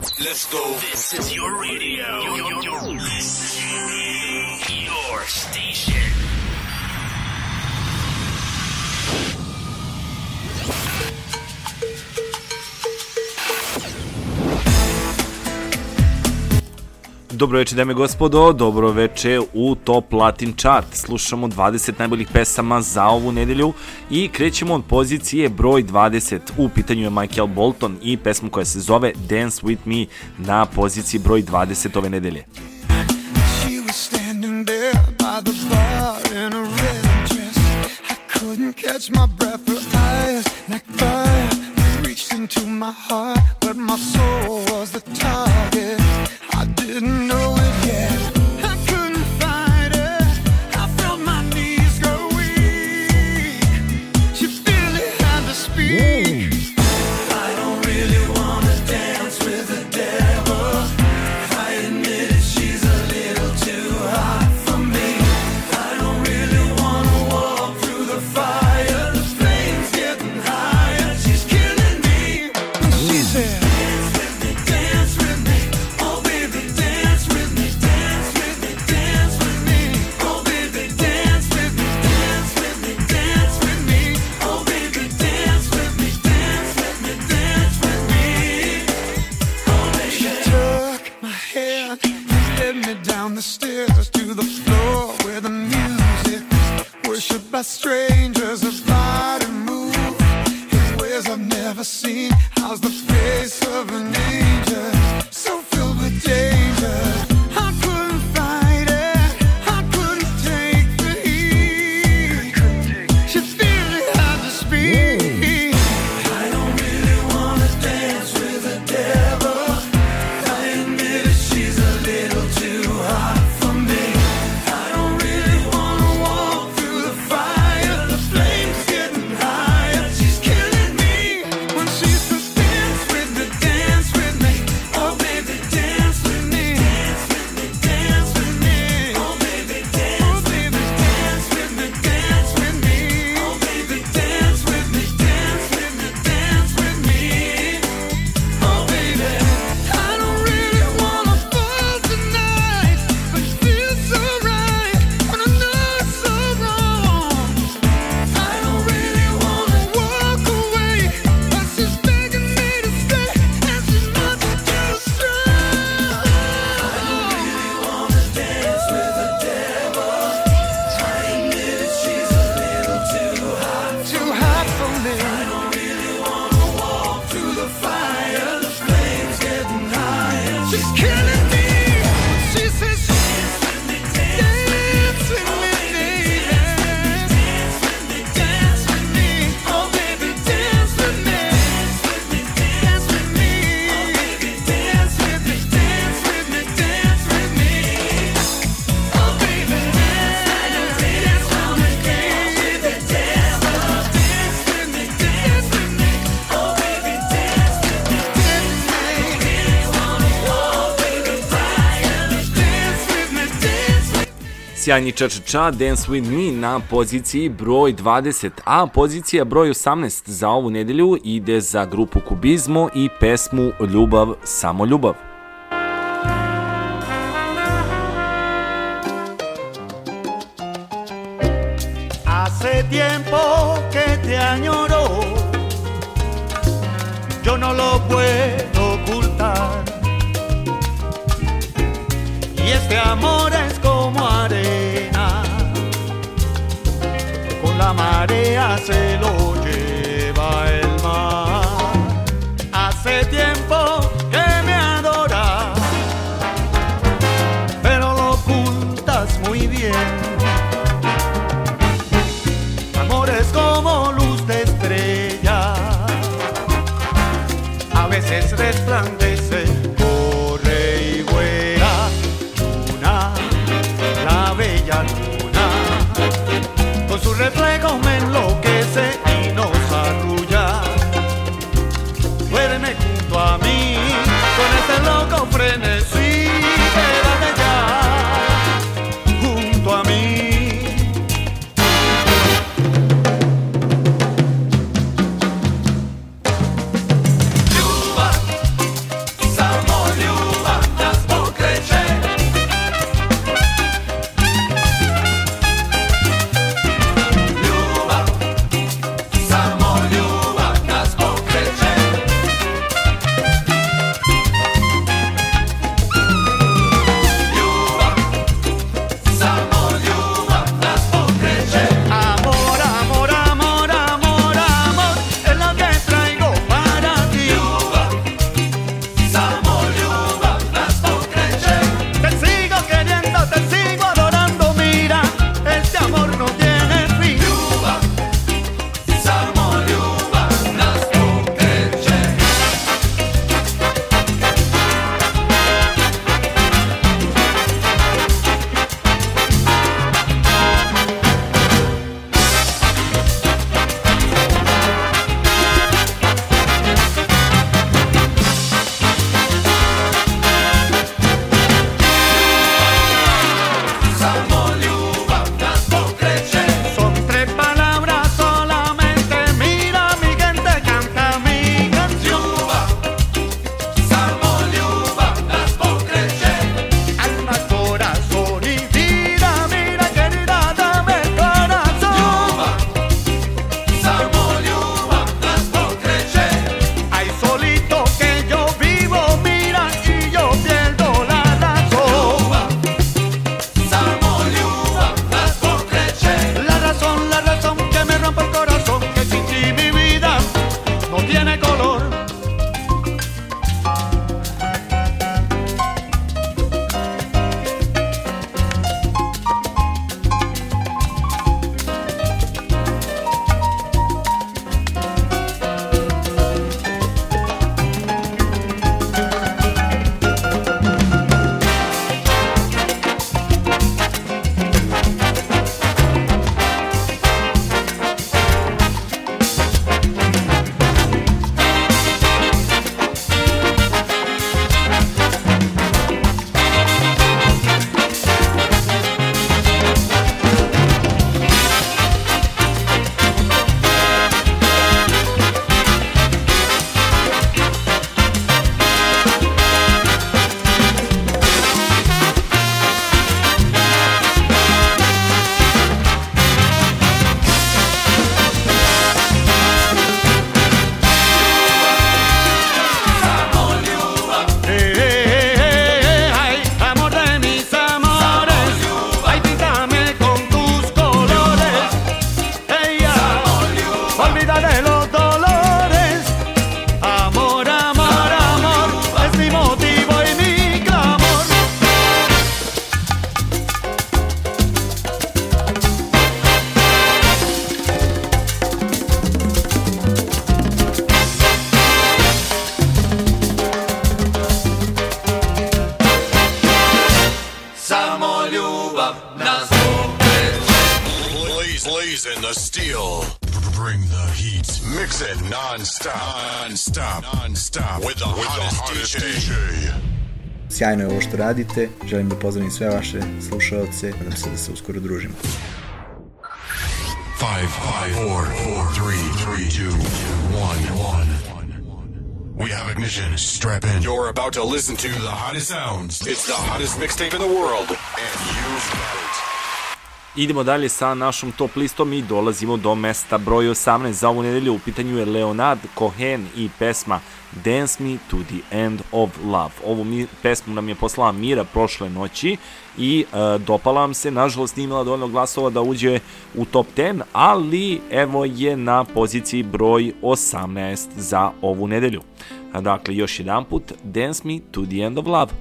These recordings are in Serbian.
Let's go. This is your radio. Your, your, your, your station. Dobro veče, dame i gospodo, dobro veče u Top Latin Chart. Slušamo 20 najboljih pesama za ovu nedelju i krećemo od pozicije broj 20. U pitanju je Michael Bolton i pesma koja se zove Dance With Me na poziciji broj 20 ove nedelje. She was standing there by the bar in a red dress I couldn't catch my breath, her eyes like fire Reached into my heart, but my soul was the target didn't know it by strangers a body move. in ways I've never seen. How's the face of an angel? sjajni čačača Dance With Me na poziciji broj 20, a pozicija broj 18 za ovu nedelju ide za grupu Kubizmo i pesmu Ljubav, samo ljubav. Hace tiempo que te añoro Yo no lo puedo ocultar Y este amor hace lo Blazing the steel. Bring the heat. Mix it non-stop. Non-stop. Non-stop. With the, With hottest, the hottest DJ. Sjajno je ovo što radite, želim da pozdravim sve vaše slušalce, nadam se da se uskoro družimo. Five, five, four, four, three, three, two, one, one. We have ignition. Strap in. You're about to listen to the hottest sounds. It's the hottest mixtape in the world. And you've got it. Idemo dalje sa našom top listom i dolazimo do mesta broj 18 za ovu nedelju. U pitanju je Leonard Cohen i pesma Dance Me to the End of Love. Ovu mi, pesmu nam je poslala Mira prošle noći i e, dopala vam se, nažalost nije imala dovoljno glasova da uđe u top 10, ali evo je na poziciji broj 18 za ovu nedelju. Dakle, još jedan put, Dance Me to the End of Love.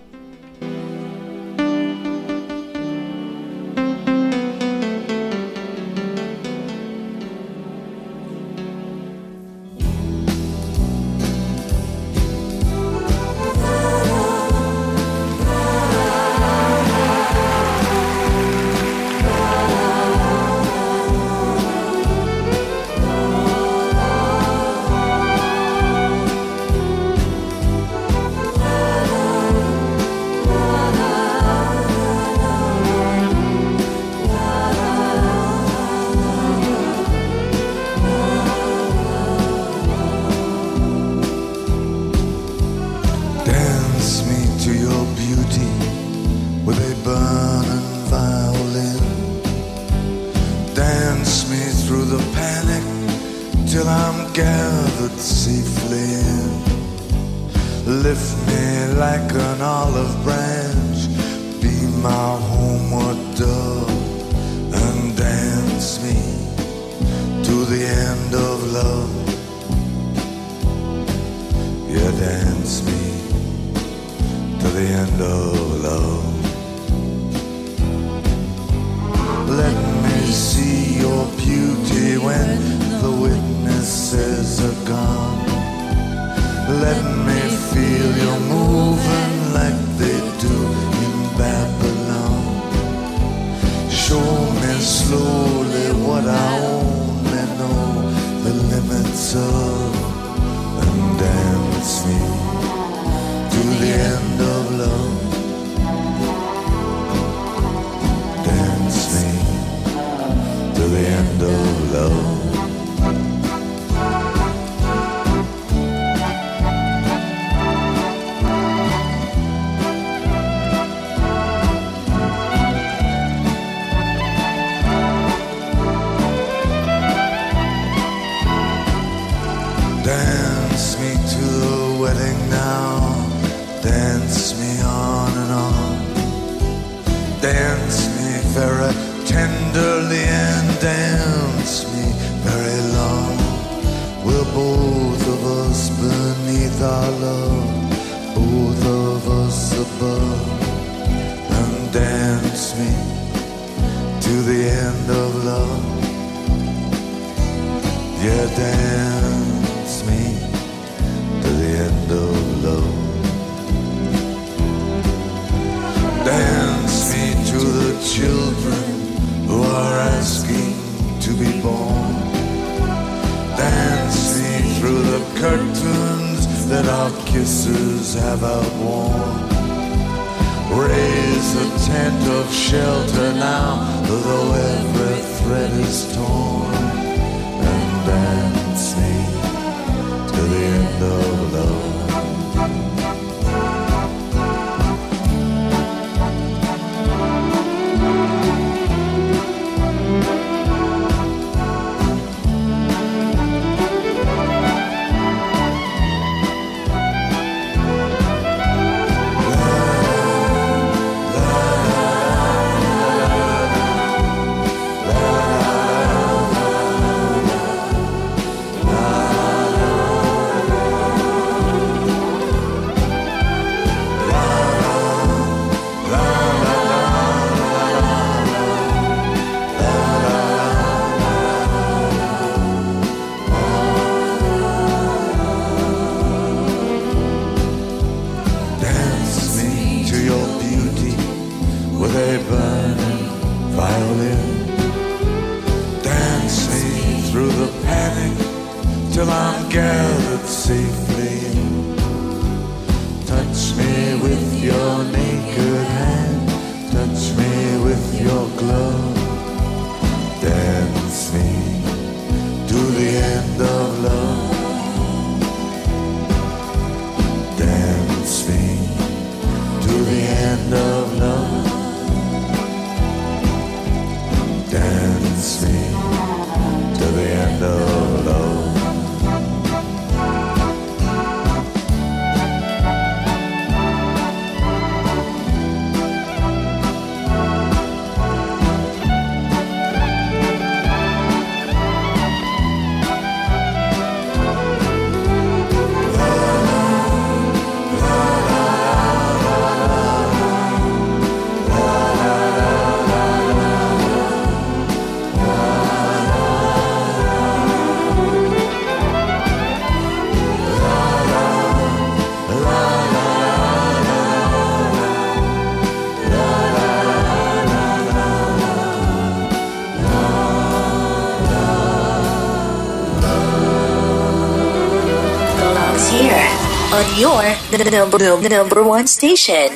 Your the, number the number one station.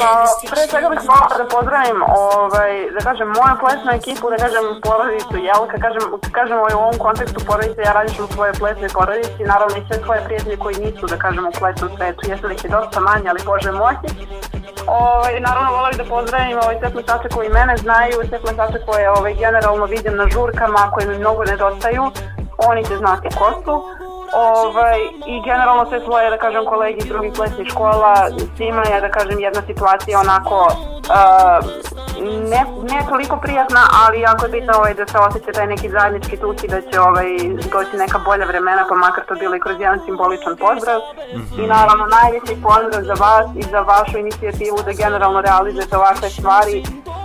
Pa, pre svega bih volila da pozdravim, ovaj, da kažem, moju plesnu ekipu, da kažem, porodicu Jelka, kažem, kad kažem ovaj, u ovom kontekstu porodice, ja radim u svojoj plesnoj porodici, naravno i sve svoje prijatelje koji nisu, da kažem, u plesnom svetu, jesu ih je dosta manje, ali Bože moći. Ovaj, naravno, bih da pozdravim ovaj, sve plesače koji mene znaju, sve plesače koje ovaj, generalno vidim na žurkama, koji mi mnogo nedostaju, oni će znati ko su. Ovaj, I generalno sve svoje, da kažem, kolegi iz drugih plesnih škola, svima je, da kažem, jedna situacija onako ne, ne toliko prijatna, ali jako je bitno ovaj, da se osjeća taj neki zajednički tuk i da će ovaj, doći neka bolja vremena, pa makar to bilo i kroz jedan simboličan pozdrav. I naravno najveći pozdrav za vas i za vašu inicijativu da generalno realizujete ovakve stvari.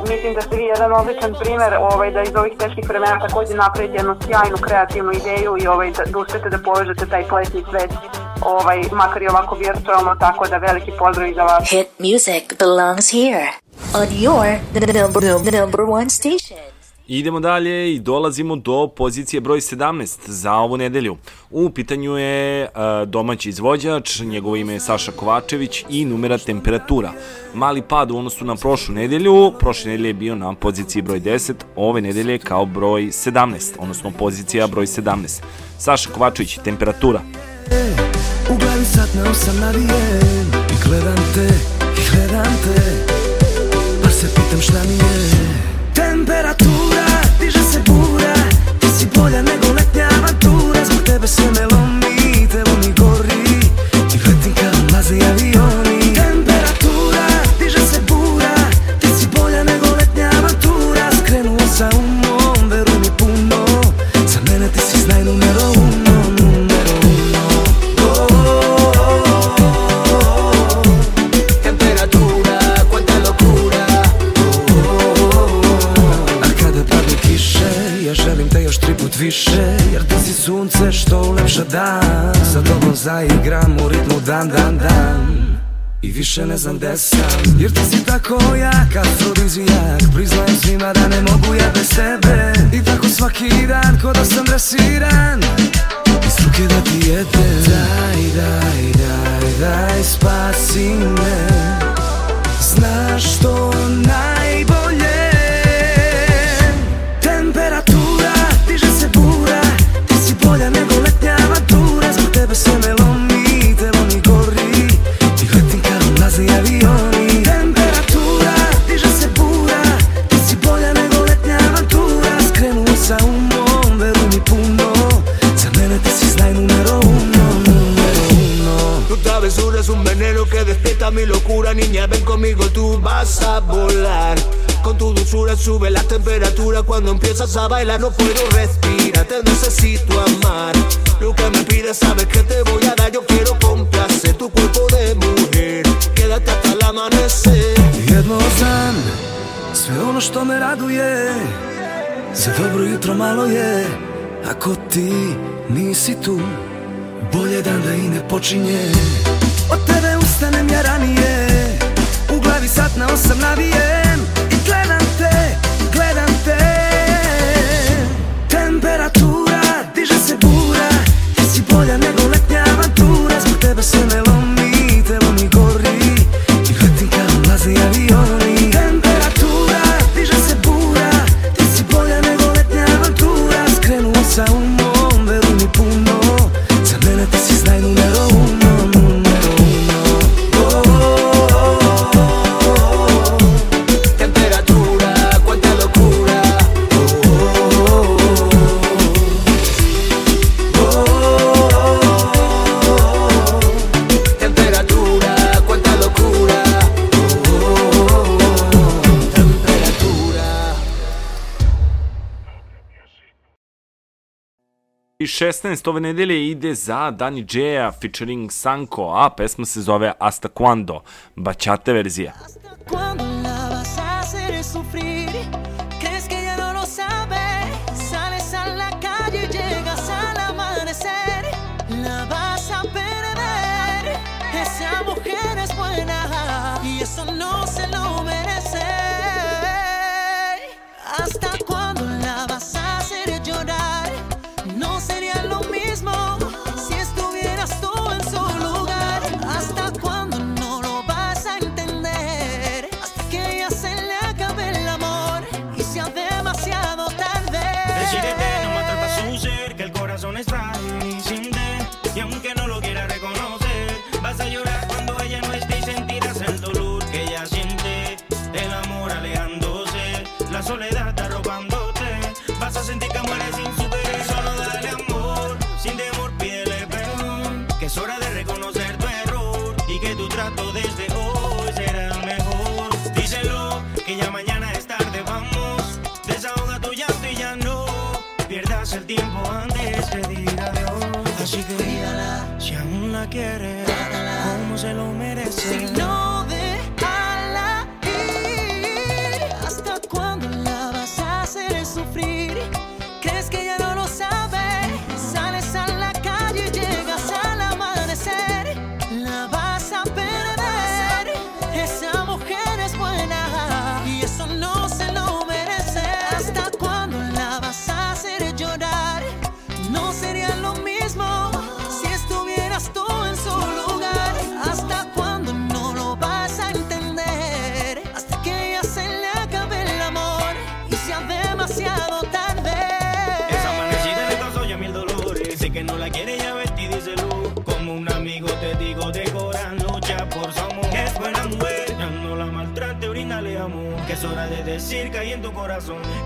Mislim da ste vi jedan odličan primer ovaj, da iz ovih teških vremena takođe napravite jednu sjajnu kreativnu ideju i ovaj, da, da uspete da povežete taj plesni svet ovaj, makar i ovako virtualno, tako da veliki pozdrav i za vas. Hit music belongs here on your number number one station. Idemo dalje i dolazimo do pozicije broj 17 za ovu nedelju. U pitanju je uh, domaći izvođač, njegovo ime je Saša Kovačević i numera temperatura. Mali pad u odnosu na prošlu nedelju, prošle nedelje je bio na poziciji broj 10, ove nedelje kao broj 17, odnosno pozicija broj 17. Saša Kovačević, temperatura. U glavi sat na osam navijem I gledam te, i gledam te se pitam šta mi je. Temperatura, diže se bura. Ti si bolja nego letnja avantura. Zbog tebe se me lomi, tebo mi gori. I letim kao mlaze avioni više ne znam gde sam. Jer ti si tako jak, afrodizijak Priznajem svima da ne mogu ja bez tebe. I tako svaki dan, ko da sam dresiran. Iz ruke da ti jedem Daj, daj, daj, daj, spasi me. Znaš što najbolje? Temperatura, diže se bura. Ti si bolja nego letnja avantura Zbog tebe se me mi locura Niña, ven conmigo, tú vas a volar. Con tu dulzura sube la temperatura Cuando empiezas a bailar no puedo respirar Te necesito amar. Lo que me pides sabes que te voy a dar Yo quiero complacer tu cuerpo de mujer. Quédate hasta el amanecer. Jedno znam, sve ono što me raduje Za dobro jutro malo je Ako ti nisi tu Bolje dan da i ne počinje Od ustanem ja ranije. U glavi sat na osam navijem 16 ove nedelje ide za Dani Džeja featuring Sanko, a pesma se zove Hasta Cuando, bačate verzija. Hasta Cuando.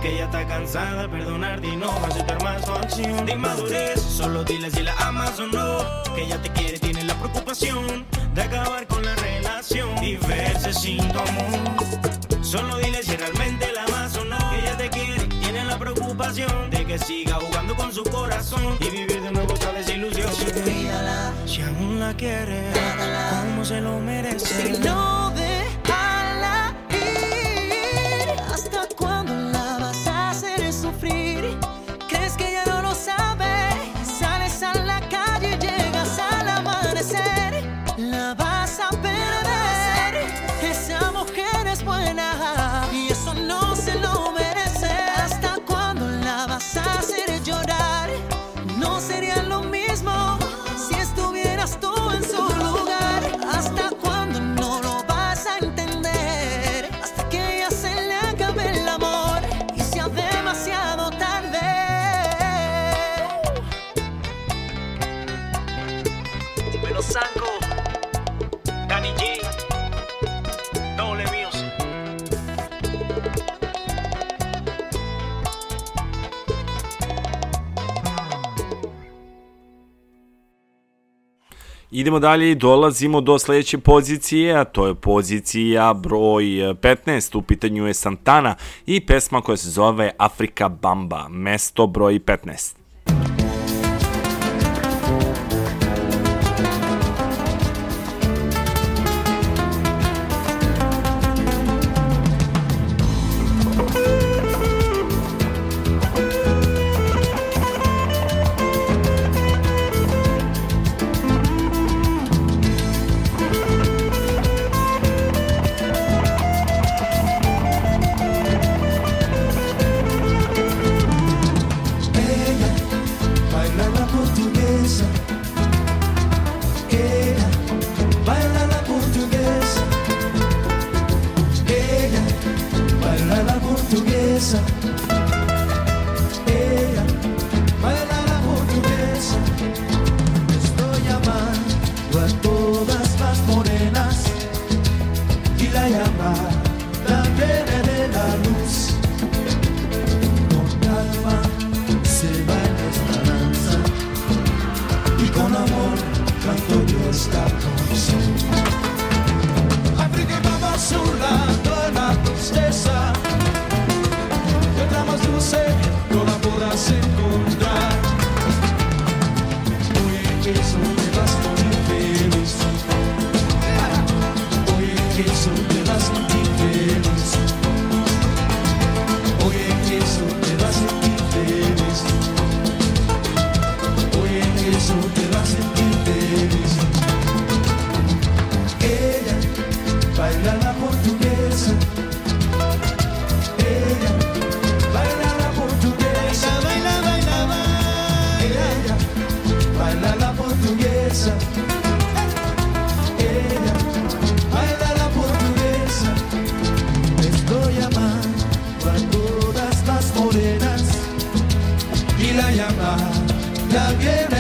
Que ella está cansada de perdonarte y no aceptar más tu acción. De inmadurez, solo dile si la amas o no. Que ella te quiere, tiene la preocupación de acabar con la relación y verse sin tu amor. Solo dile si realmente la amas o no. Que ella te quiere, tiene la preocupación de que siga jugando con su corazón y vivir de nuevo otra desilusión. Cuídala, si aún la quiere, como se lo merece. Idemo dalje i dolazimo do sledeće pozicije, a to je pozicija broj e, 15, u pitanju je Santana i pesma koja se zove Afrika Bamba, mesto broj 15. que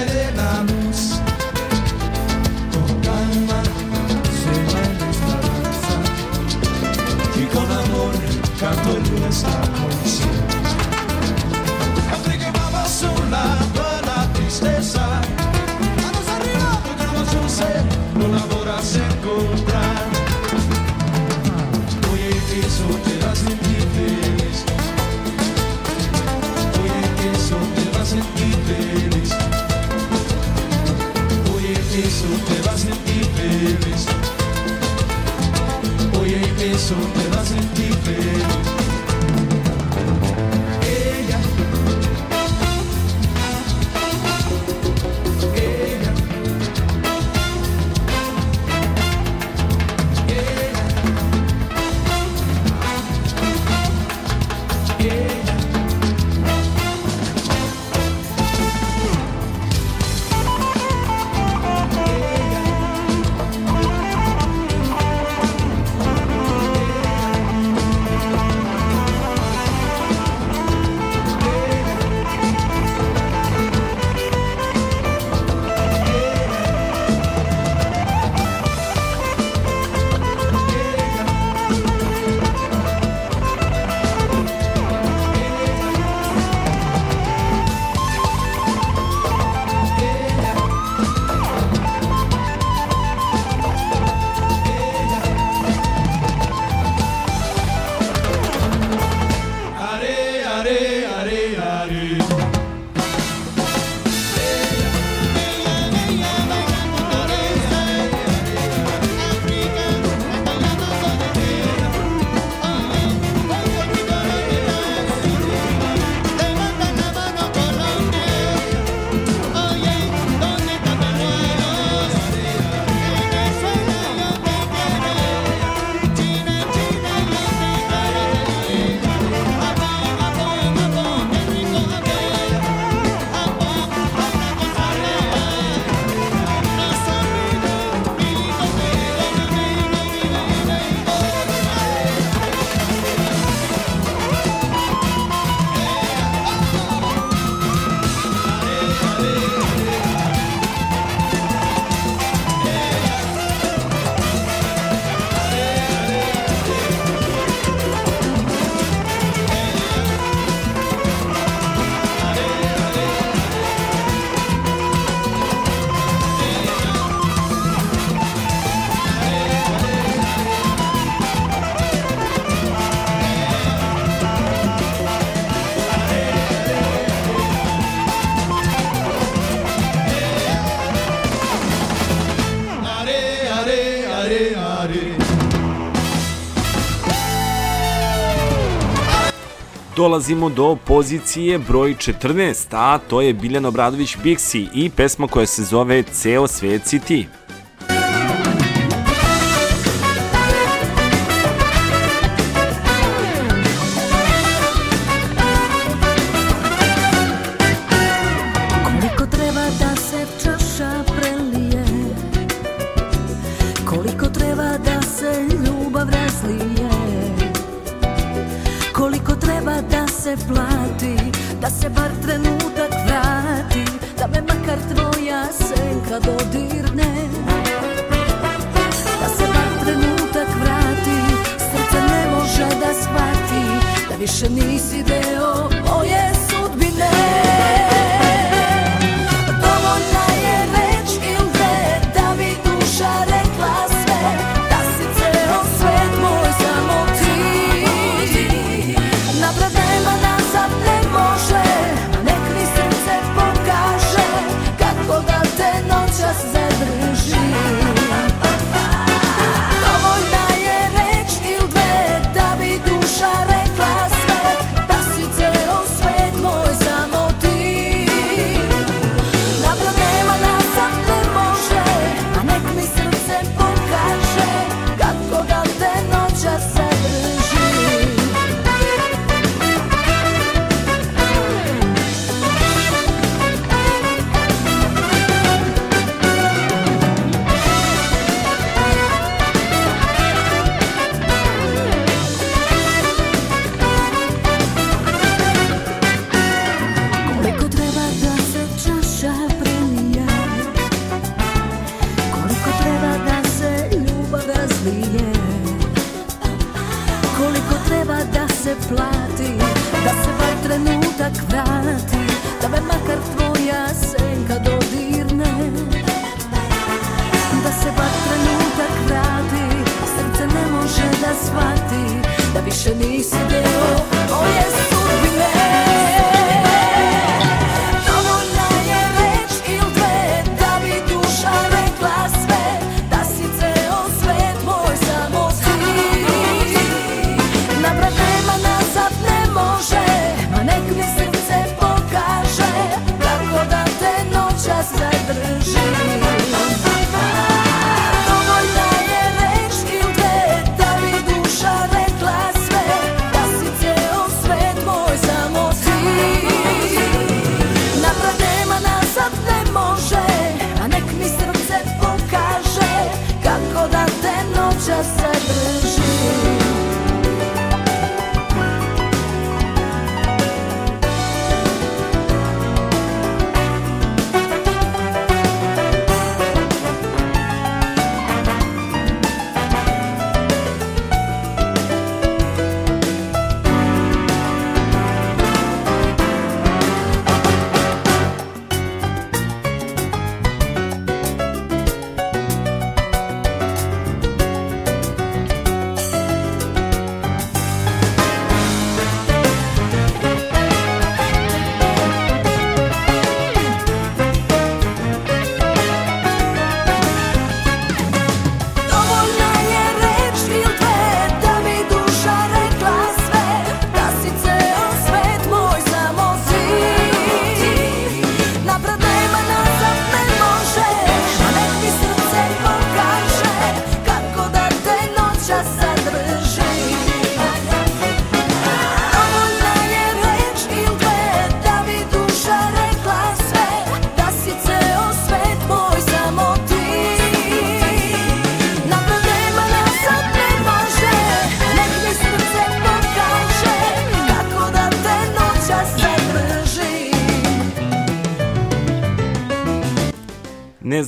dolazimo do pozicije broj 14, a to je Biljan Obradović Bixi i pesma koja se zove Ceo svet si ti.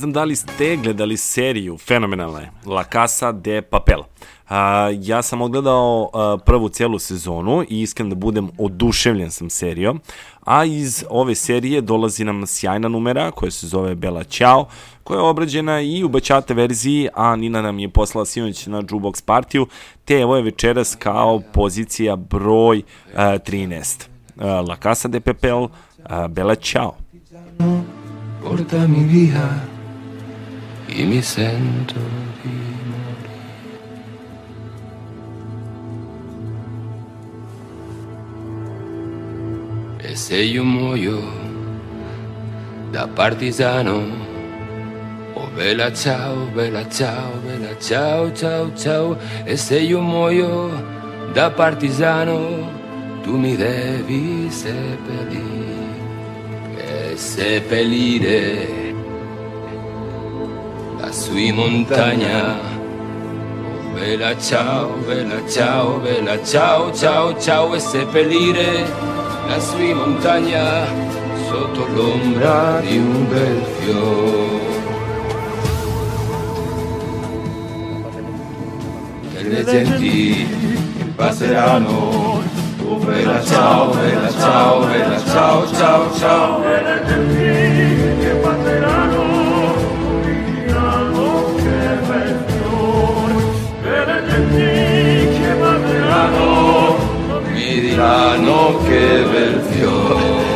Znam da li ste gledali seriju, fenomenalna je, La Casa de Papel. A, ja sam odgledao a, prvu celu sezonu i iskren da budem oduševljen sam serijom, a iz ove serije dolazi nam sjajna numera koja se zove Bella Ciao, koja je obrađena i u bačate verziji, a Nina nam je poslala sinoć na Jukebox partiju, te evo je večeras kao pozicija broj a, 13. A, La Casa de Papel, a, Bella Ciao. Portami via e mi sento di morire. E se io muoio da partigiano, oh bella ciao, bella ciao, bella ciao, ciao, ciao. E se io muoio da partigiano, tu mi devi seppellire seppellire lassù in montagna. Oh, bella ciao, bella ciao, bella ciao, ciao, ciao e seppellire lassù in montagna sotto l'ombra di un bel fiore. Delle genti che passeranno, oh bella ciao, bella ciao, bella ciao, ciao, ciao. Delle genti che passeranno, mi diranno che bel fiore.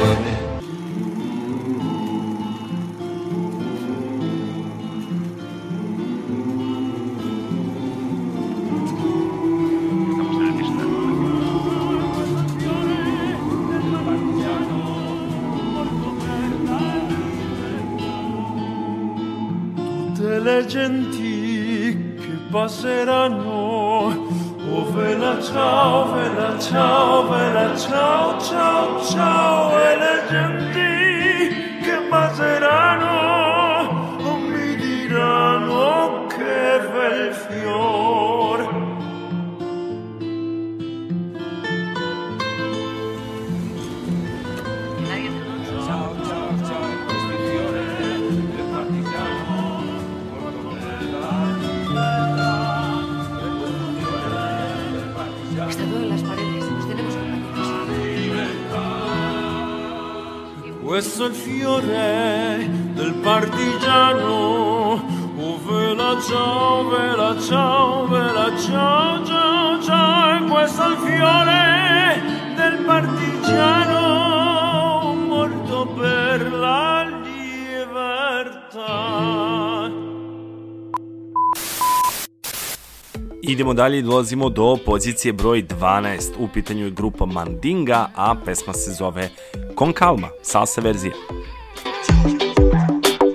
le genti che passeranno. Vela ciao, vela ciao, vela ciao, ciao, ciao. E le genti che passeranno mi diranno che bel fiore. Questo è il fiore del partigiano, ove la ciao, ve la ciao, ve la ciao, ciao, ciao, questo è il fiore del partigiano. Idemo dalje i dolazimo do pozicije broj 12. U pitanju je grupa Mandinga, a pesma se zove Con Calma, salsa verzija.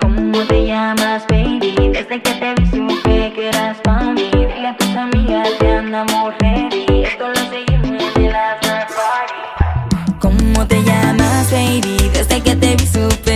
Como te llamas, baby? Desde que te vi supe que eras pa' mí Dile a tus amigas que andamos ready Esto lo seguimos de las after party ¿Cómo te llamas, baby? Desde que te vi supe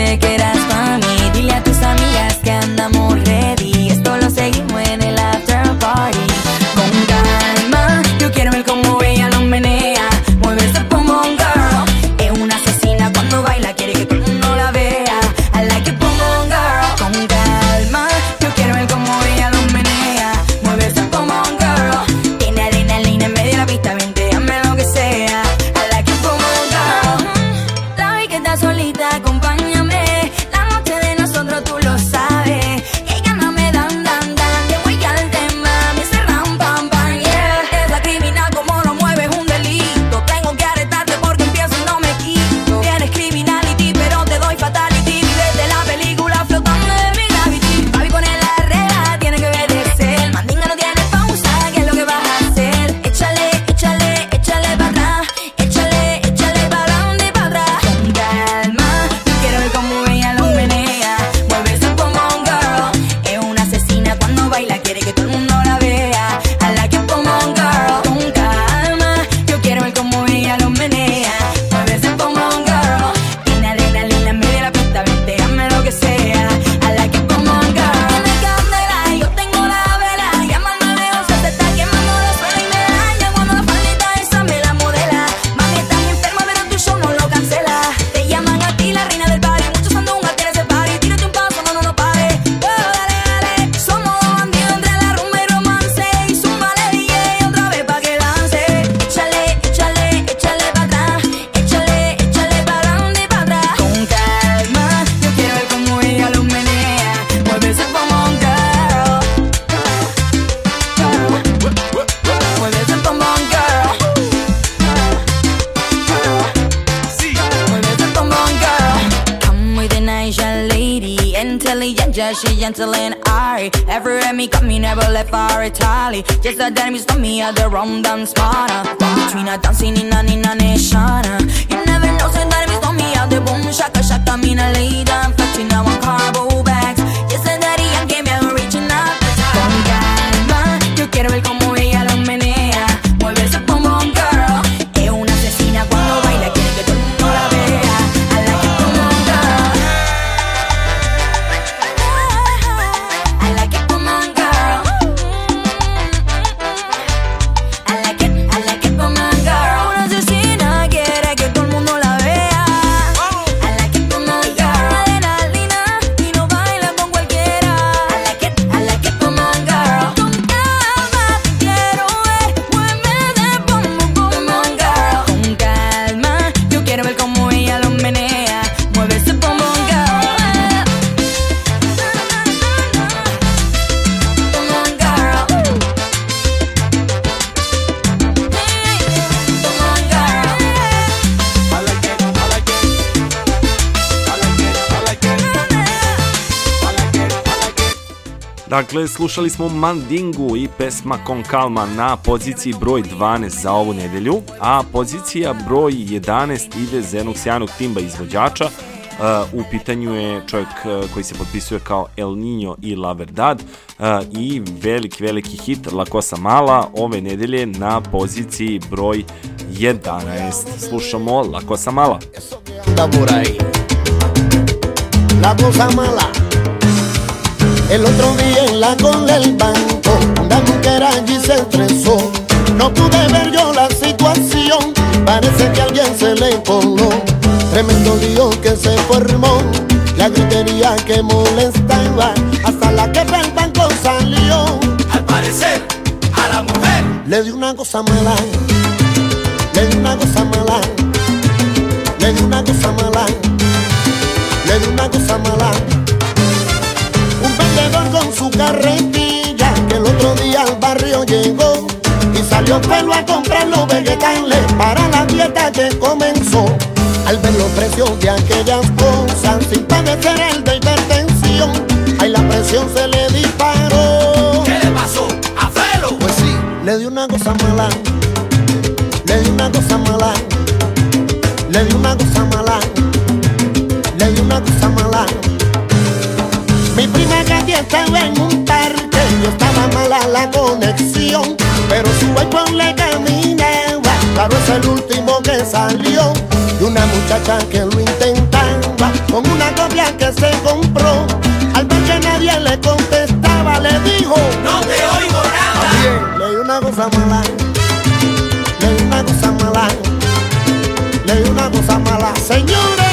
Dakle, slušali smo Mandingu i pesma Con Calma na poziciji broj 12 za ovu nedelju, a pozicija broj 11 ide Zenuksijanog Timba izvođača. E, u pitanju je čovjek e, koji se potpisuje kao El Niño i La Verdad e, i veliki, veliki hit La Cosa Mala ove nedelje na poziciji broj 11. Slušamo La Cosa Mala. La Cosa Mala El otro día en la con del banco, una mujer allí se estresó. No pude ver yo la situación, parece que alguien se le coló. Tremendo lío que se formó, la gritería que molestaba, hasta la que del banco salió. Al parecer, a la mujer le dio una cosa mala, le dio una cosa mala, le dio una cosa mala, le dio una cosa mala carretilla que el otro día al barrio llegó y salió pelo a comprar los vegetales para la dieta que comenzó. Al ver los precios de aquellas cosas sin padecer el de hipertensión, ahí la presión se le disparó. ¿Qué le pasó a Felo? Pues sí, le dio una cosa mala, le dio una cosa mala, le dio una cosa mala. estaba en un parque y estaba mala la conexión. Pero su balcón le caminaba, claro es el último que salió. Y una muchacha que lo intentaba con una copia que se compró. Al ver que nadie le contestaba, le dijo: No te oigo nada. También leí una cosa mala, leí una cosa mala, leí una cosa mala, señores.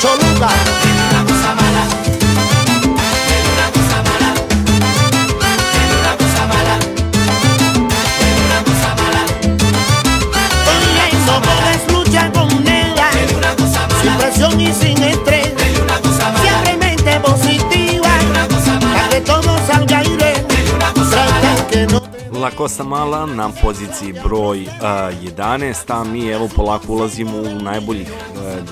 Choluca. Tiene una cosa mala. Tiene una cosa mala. Tiene una cosa mala. Tiene una cosa mala. Y Sin estrés. Una cosa mala. Siempre mente positiva. Para que todo salga aire. Tiene una cosa mala. Que no La Costa Mala na poziciji broj uh, 11, a mi evo polako ulazimo u najboljih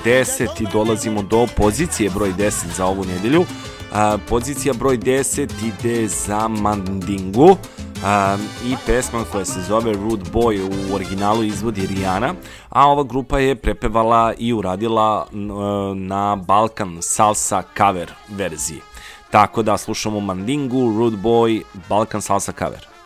10 i dolazimo do pozicije broj 10 za ovu nedelju. A, pozicija broj 10 ide za Mandingu a, i pesma koja se zove Rude Boy u originalu izvodi Rihanna, a ova grupa je prepevala i uradila e, na Balkan Salsa cover verziji. Tako da slušamo Mandingu, Rude Boy, Balkan Salsa cover.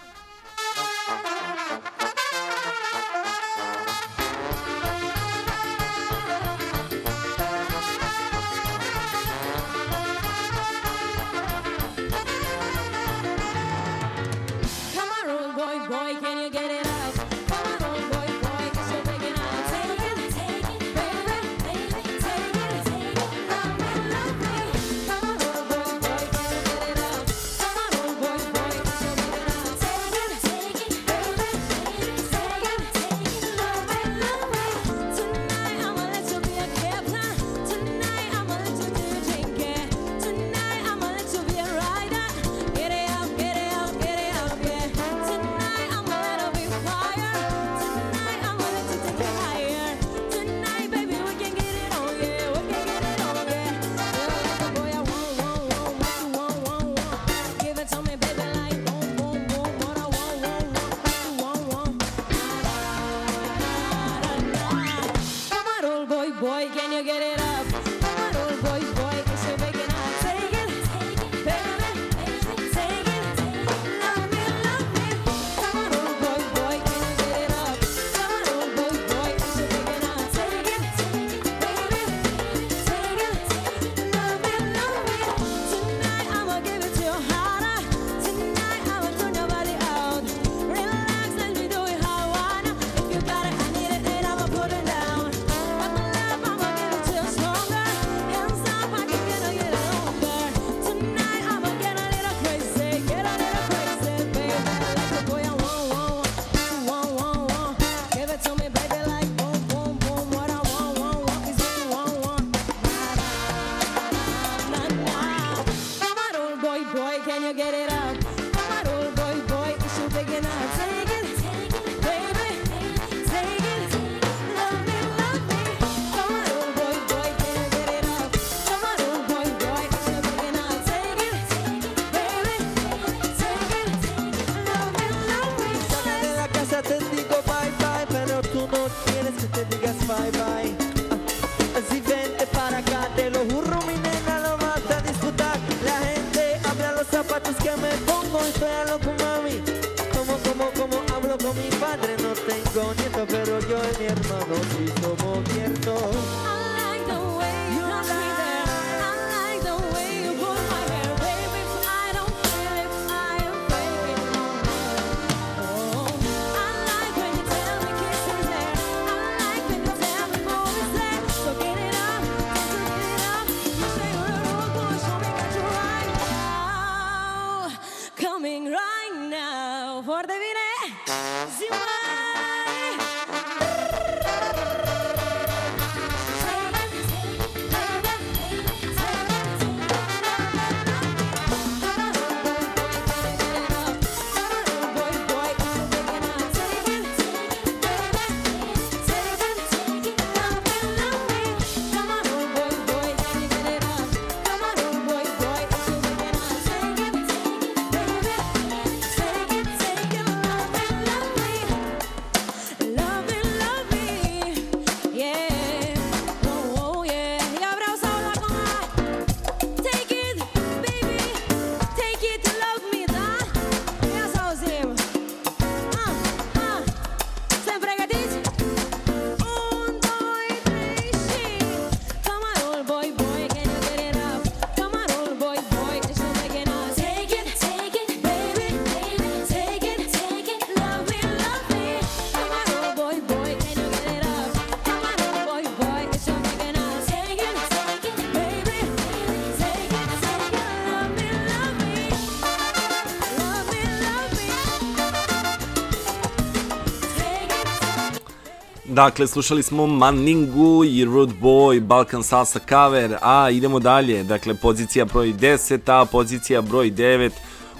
Dakle, slušali smo Maningu i Rude Boy, Balkan Salsa cover, a idemo dalje. Dakle, pozicija broj 10, a pozicija broj 9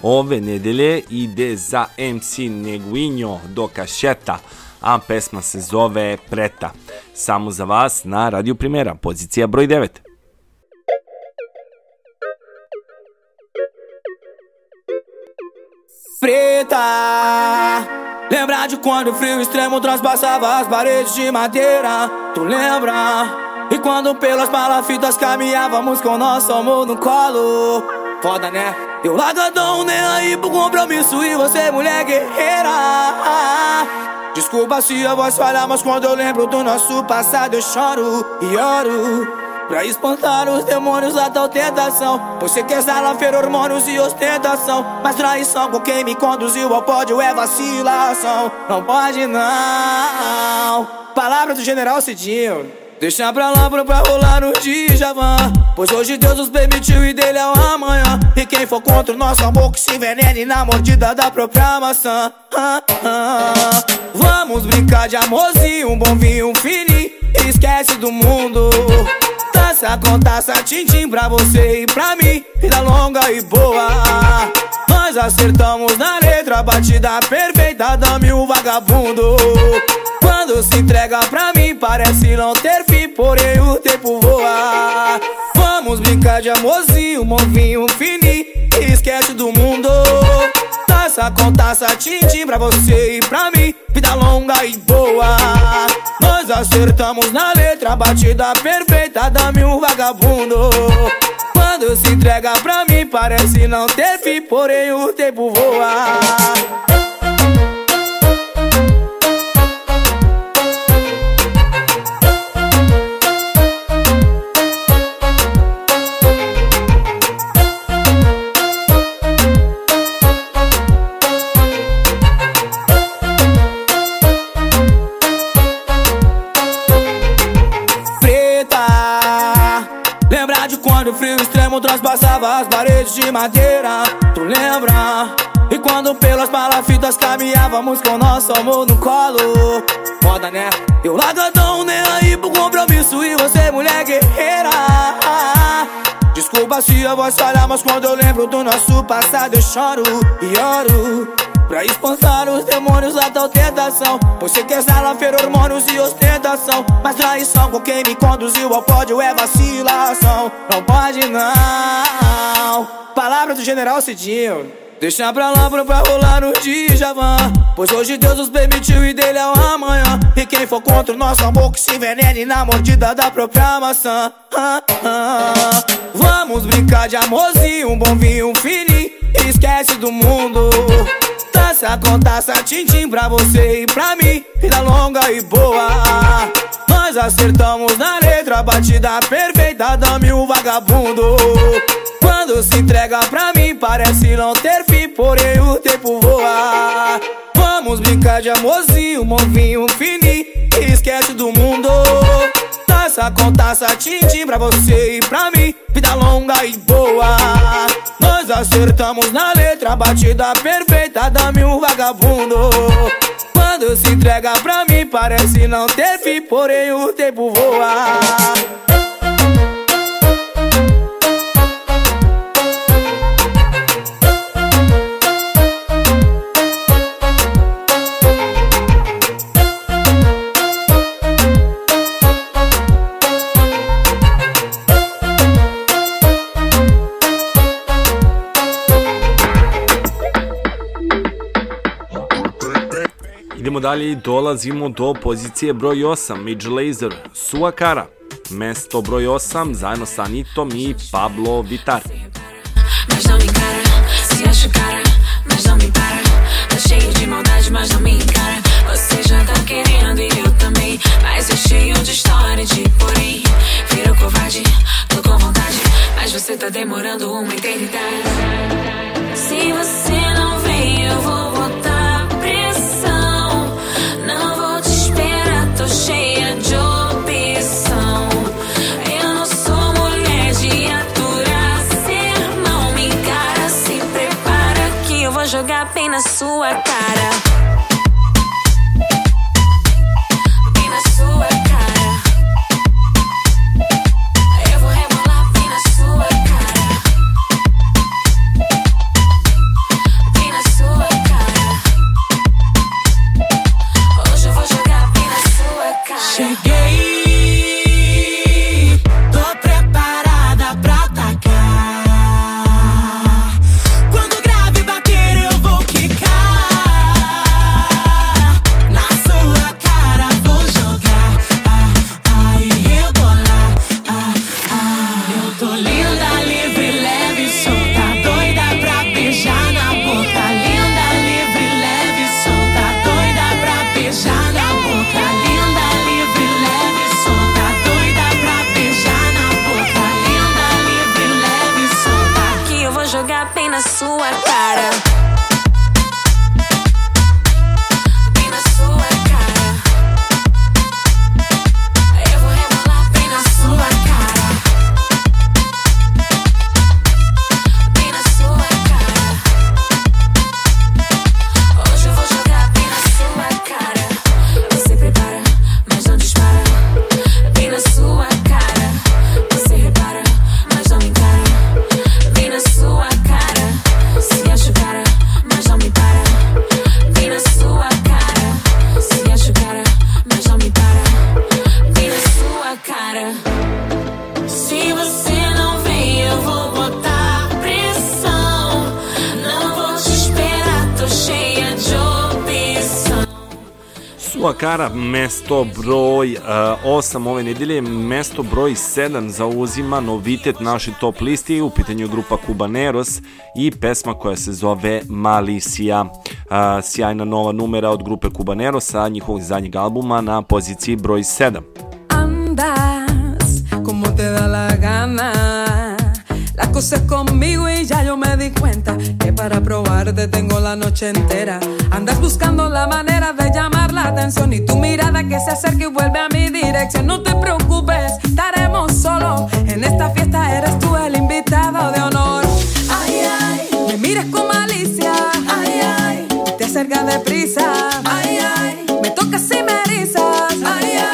ove nedelje ide za MC Neguinho do kašeta, a pesma se zove Preta. Samo za vas na Radio Primera, pozicija broj 9. Preta Lembra de quando o frio extremo transpassava as paredes de madeira Tu lembra? E quando pelas palafitas caminhávamos com nosso amor no colo Foda né? Eu largadão nem aí pro compromisso e você mulher guerreira Desculpa se a voz falha, mas quando eu lembro do nosso passado eu choro e oro Pra espantar os demônios da tal tentação. Você quer salafer hormônios e ostentação. Mas traição com quem me conduziu ao pódio é vacilação. Não pode não. Palavra do general Cidinho. Deixa pra lá pra, pra rolar no Djavan. Pois hoje Deus nos permitiu e dele é o amanhã. E quem for contra o nosso amor que se envenene na mordida da própria maçã ah, ah. Vamos brincar de amorzinho, um bom vinho, um fininho Esquece do mundo Taça com taça, tintim pra você e pra mim. Vida longa e boa. Nós acertamos na letra, batida perfeita Dame o vagabundo. Quando se entrega pra mim Parece não ter fim, porém o tempo voa. Vamos brincar de amorzinho, movinho fininho Esquece do mundo Taça com taça, tintim pra você e pra mim. Vida longa e boa. Nós acertamos na letra, batida perfeita Dame um vagabundo. Quando se entrega pra mim Parece não ter fim, porém o tempo voa quando o frio extremo transpassava as paredes de madeira Tu lembra? E quando pelas palafitas caminhávamos com nosso amor no colo Foda né? Eu largadão nem aí pro compromisso e você mulher guerreira Desculpa se a voz falha, mas quando eu lembro do nosso passado eu choro e oro Pra espantar os demônios da tal tentação Você quer salafer hormônios e ostentação. Mas traição com quem me conduziu ao pódio é vacilação. Não pode não. Palavra do general Cidinho. Deixa pra lá pra, pra rolar no Djavan. Pois hoje Deus nos permitiu e dele é o amanhã. E quem for contra o nosso amor que se envenene na mordida da própria maçã. Ah, ah. Vamos brincar de amorzinho, um bom vinho, um fininho Esquece do mundo Taça com taça, tintim pra você e pra mim Vida longa e boa. Nós acertamos na letra, batida perfeita Dame o vagabundo. Quando se entrega pra mim Parece não ter fim, porém o tempo voa. Vamos brincar de amorzinho, movinho fininho Esquece do mundo Taça com taça, tintim pra você e pra mim. Vida longa e boa. Nós acertamos na letra, batida perfeita Dame um vagabundo. Quando se entrega pra mim Parece não ter fim, porém o tempo voa Idemo dalje i dolazimo do pozicije broj 8, Midge Laser, Sua Cara. Mesto broj 8, zajedno sa Anitom i Pablo Vitar. Mas não me encara, se acha cara, mas não me para. Tá cheio de maldade, mas não me encara. Você já tá querendo e eu também. Mas é cheio de história, de porém. Virou covarde, tô com vontade. Mas você tá demorando uma eternidade. Se você não vem, eu vou na sua cara. mesto broj e, uh, 8 ove nedelje, mesto broj 7 zauzima novitet naše top listi, u pitanju grupa Cubaneros i pesma koja se zove Malisija. Uh, e, sjajna nova numera od grupe Cubanerosa, njihovog zadnjeg albuma na poziciji broj 7. Andas como te da la gana la cosa conmigo y ya yo me di cuenta para probarte tengo la noche entera. Andas buscando la manera de llamar la atención y tu mirada que se acerca y vuelve a mi dirección. No te preocupes, estaremos solos. En esta fiesta eres tú el invitado de honor. Ay, ay, me miras con malicia. Ay, ay, te acercas deprisa. Ay, ay, me tocas y me erizas. Ay.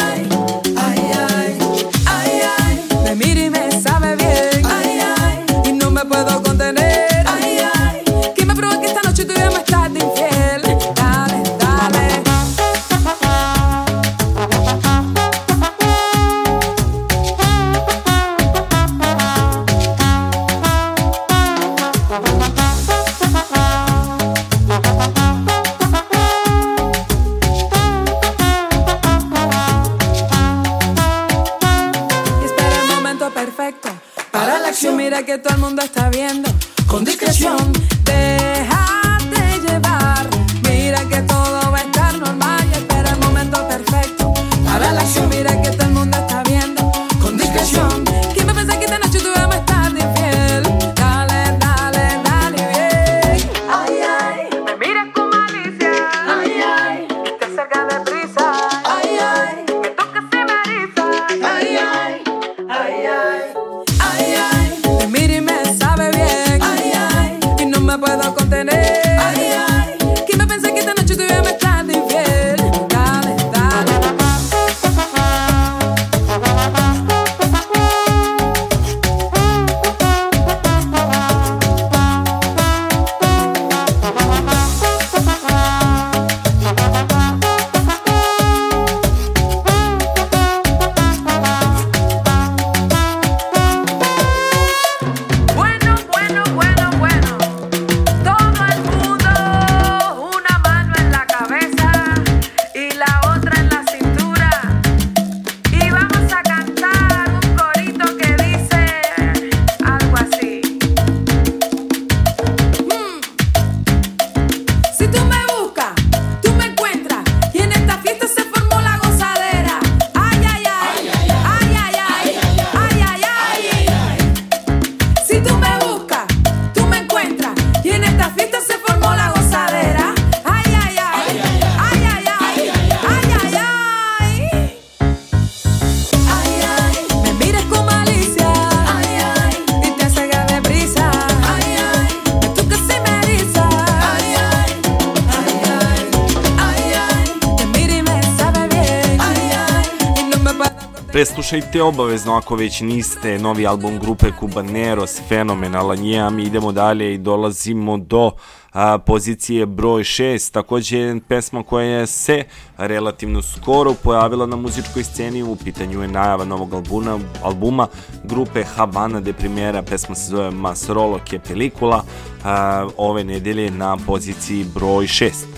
slušajte obavezno ako već niste. Novi album grupe Cubaneros, fenomenalan je, a mi idemo dalje i dolazimo do a, pozicije broj 6, takođe pesma koja je se relativno skoro pojavila na muzičkoj sceni, u pitanju je najava novog albuma, albuma grupe Habana de Primera, pesma se zove Mas Rolo que Pelicula, a, ove nedelje na poziciji broj 6.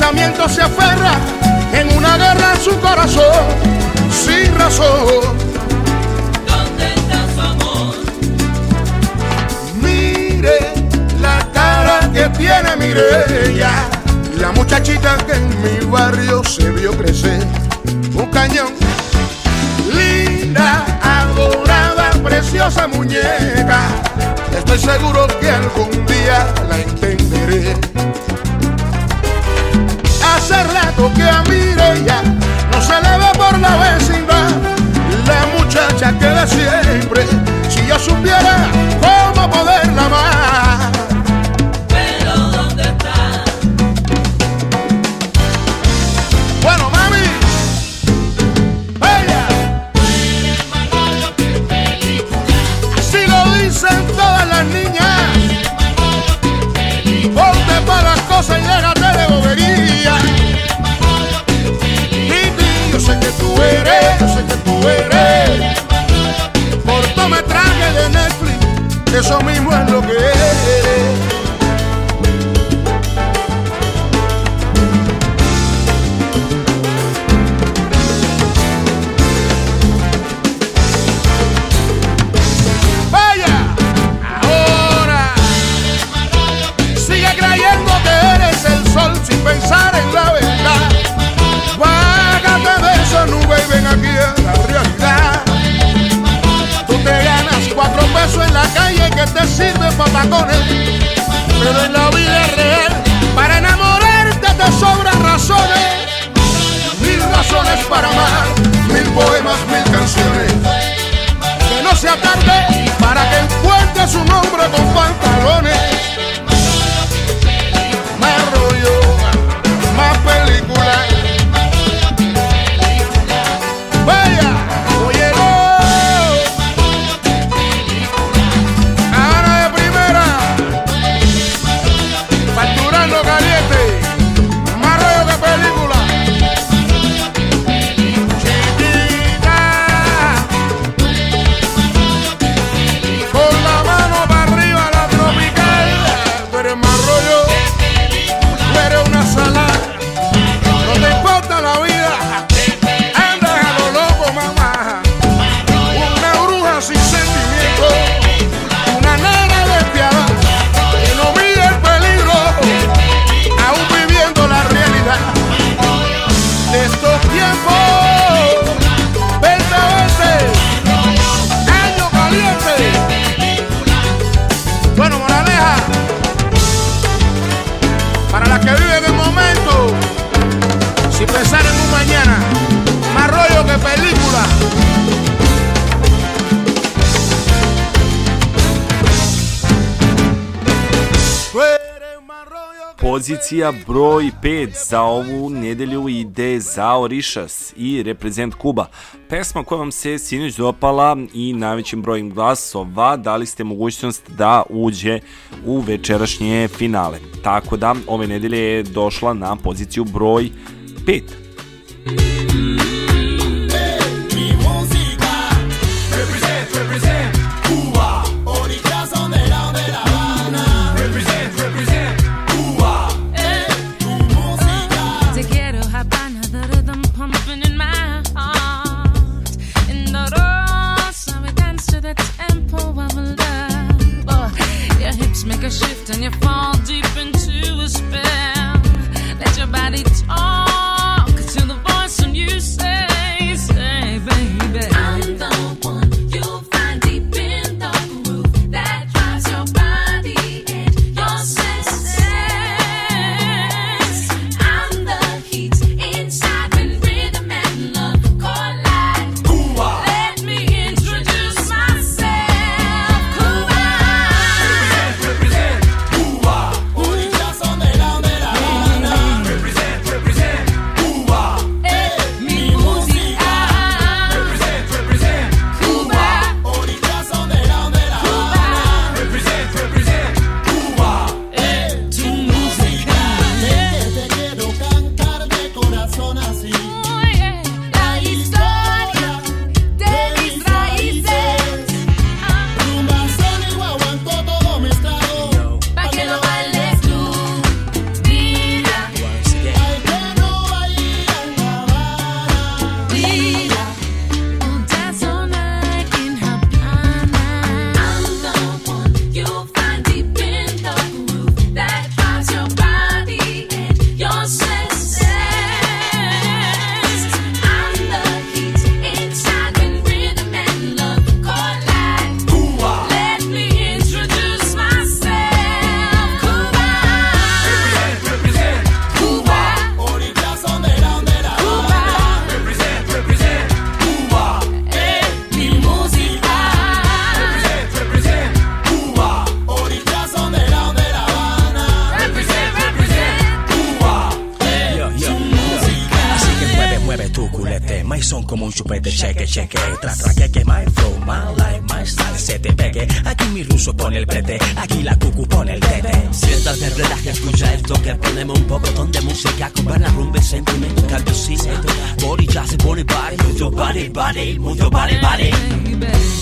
pensamiento se aferra en una guerra en su corazón, sin razón. ¿Dónde está su amor? Mire la cara que tiene Mireya, la muchachita que en mi barrio se vio crecer, un cañón. Linda, adorada, preciosa muñeca, estoy seguro que algún día la rato que a Mireya no se le ve por la vecindad. La muchacha queda siempre, si yo supiera Pozicija broj 5 za ovu nedelju ide za Orišas i Reprezent Kuba. Pesma koja vam se sinoć dopala i najvećim brojem glasova dali ste mogućnost da uđe u večerašnje finale. Tako da ove nedelje je došla na poziciju broj 5. Represent, represent. shift on your phone. Copete, cheque, cheque, tra, tra, que, que, my flow, my life, my style, se te pegue. Aquí mi ruso pone el brete, aquí la cucu pone el tete. Siéntate, relaja, escucha esto, que ponemos un poco de música con buena rumba y sentimiento, cambio sí, body, ya se pone body, your body, body, your body, body.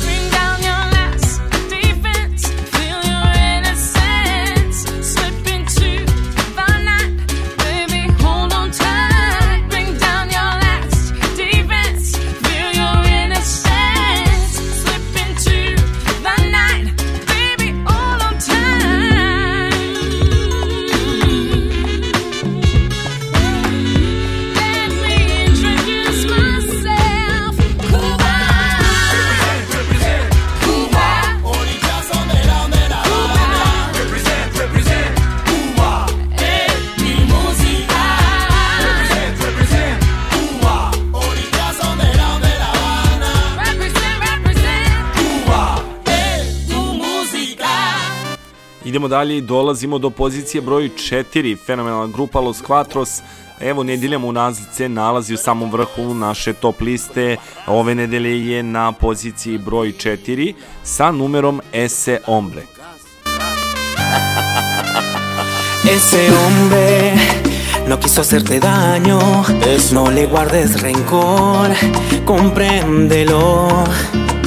Dalje i dolazimo do pozicije broj 4, fenomenalna grupa Los Quatros. Evo, nedeljama unazad se nalazi u samom vrhu naše top liste. Ove nedelje je na poziciji broj 4 sa numerom Ese Ombre. Ese hombre no quiso hacerte daño, no le guardes rencor, compréndelo.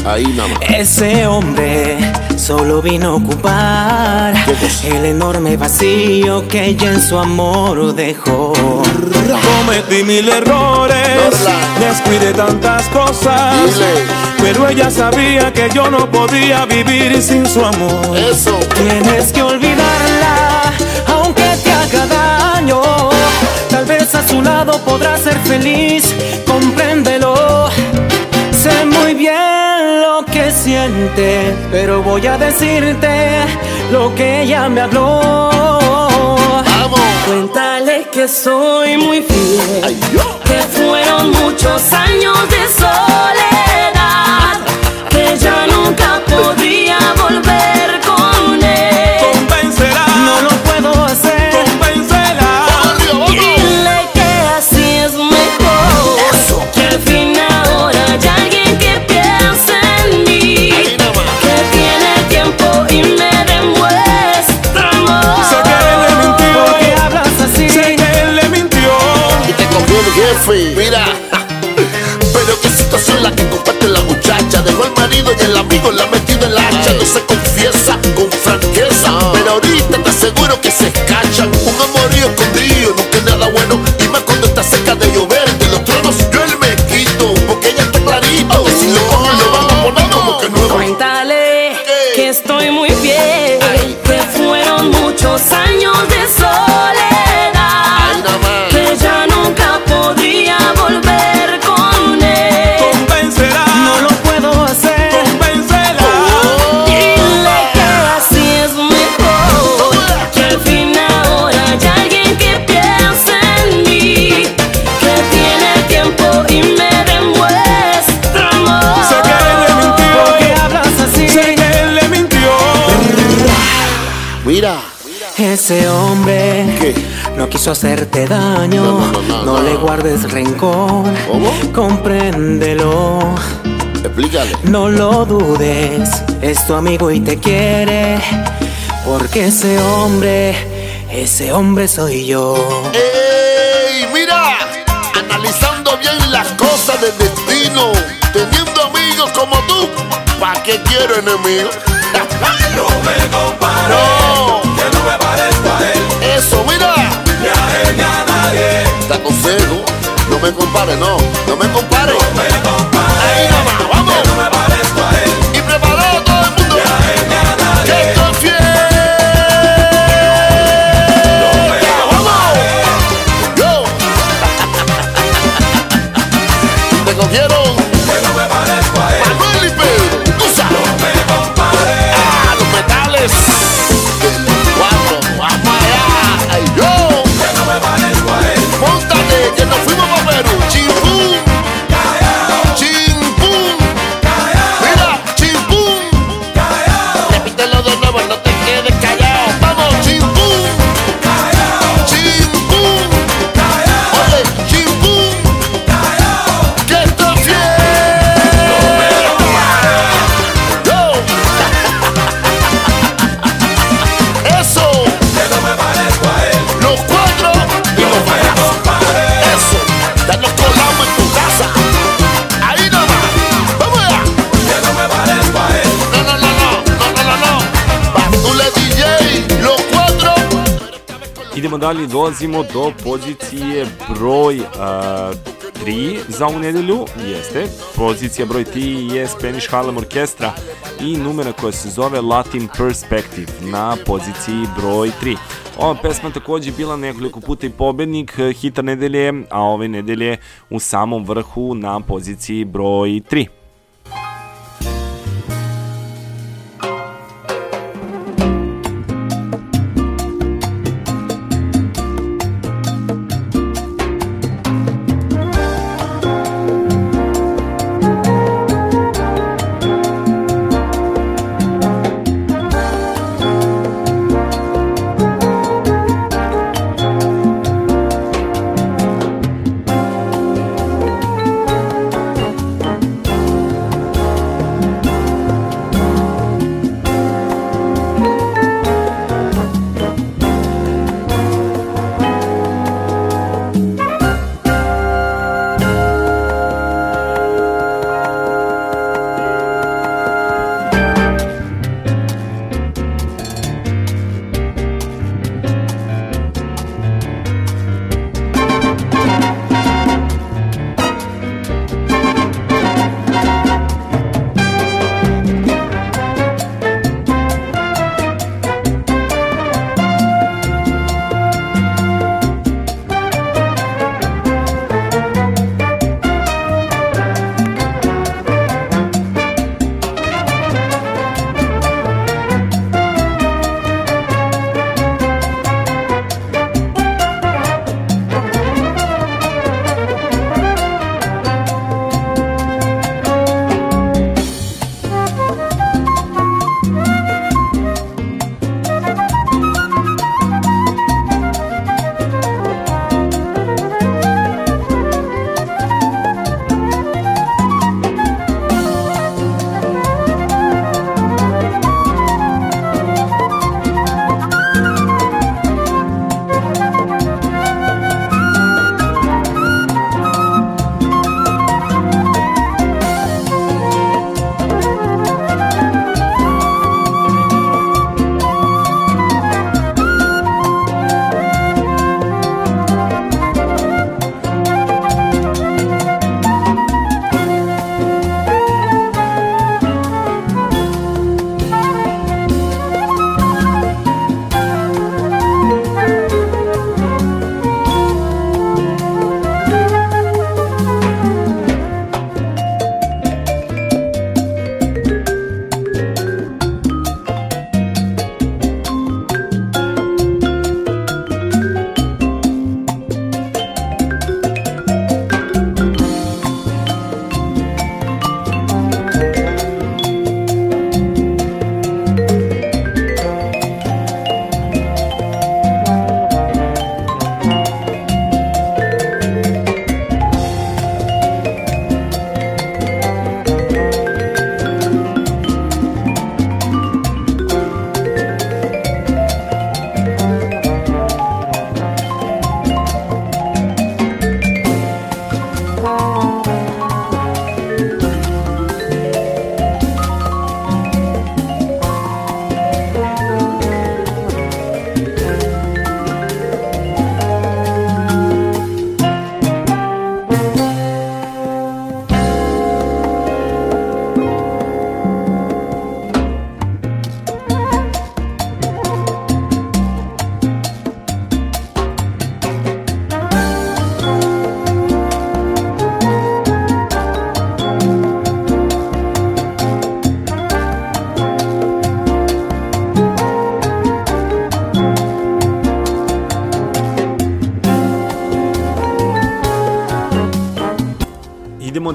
Ahí nada Ese hombre solo vino a ocupar el enorme vacío que ella en su amor dejó. Cometí mil errores, descuidé tantas cosas, pero ella sabía que yo no podía vivir sin su amor. Eso. Tienes que olvidarla, aunque te haga daño. Tal vez a su lado podrás ser feliz, compréndelo. Siente, pero voy a decirte lo que ella me habló. Cuéntale que soy muy fiel, que fueron muchos años de soledad, quiso hacerte daño, no, No, no, no, no. le guardes rencor, compréndelo. Explícale. No lo dudes, es tu amigo y te quiere, porque ese hombre, ese hombre soy yo. ¡Ey! Mira, analizando bien las cosas del destino, teniendo amigos como tú, ¿pa' qué quiero enemigos? No me comparo. No, Que no me parezco a él. Está con no me compare, no, no me compare. No me compare. Idemo dalje, dolazimo do pozicije broj 3 za ovu nedelju, jeste. Pozicija broj 3 je Spanish Harlem Orkestra i numera koja se zove Latin Perspective na poziciji broj 3. Ova pesma takođe bila nekoliko puta i pobednik eh, hita nedelje, a ove nedelje u samom vrhu na poziciji broj 3.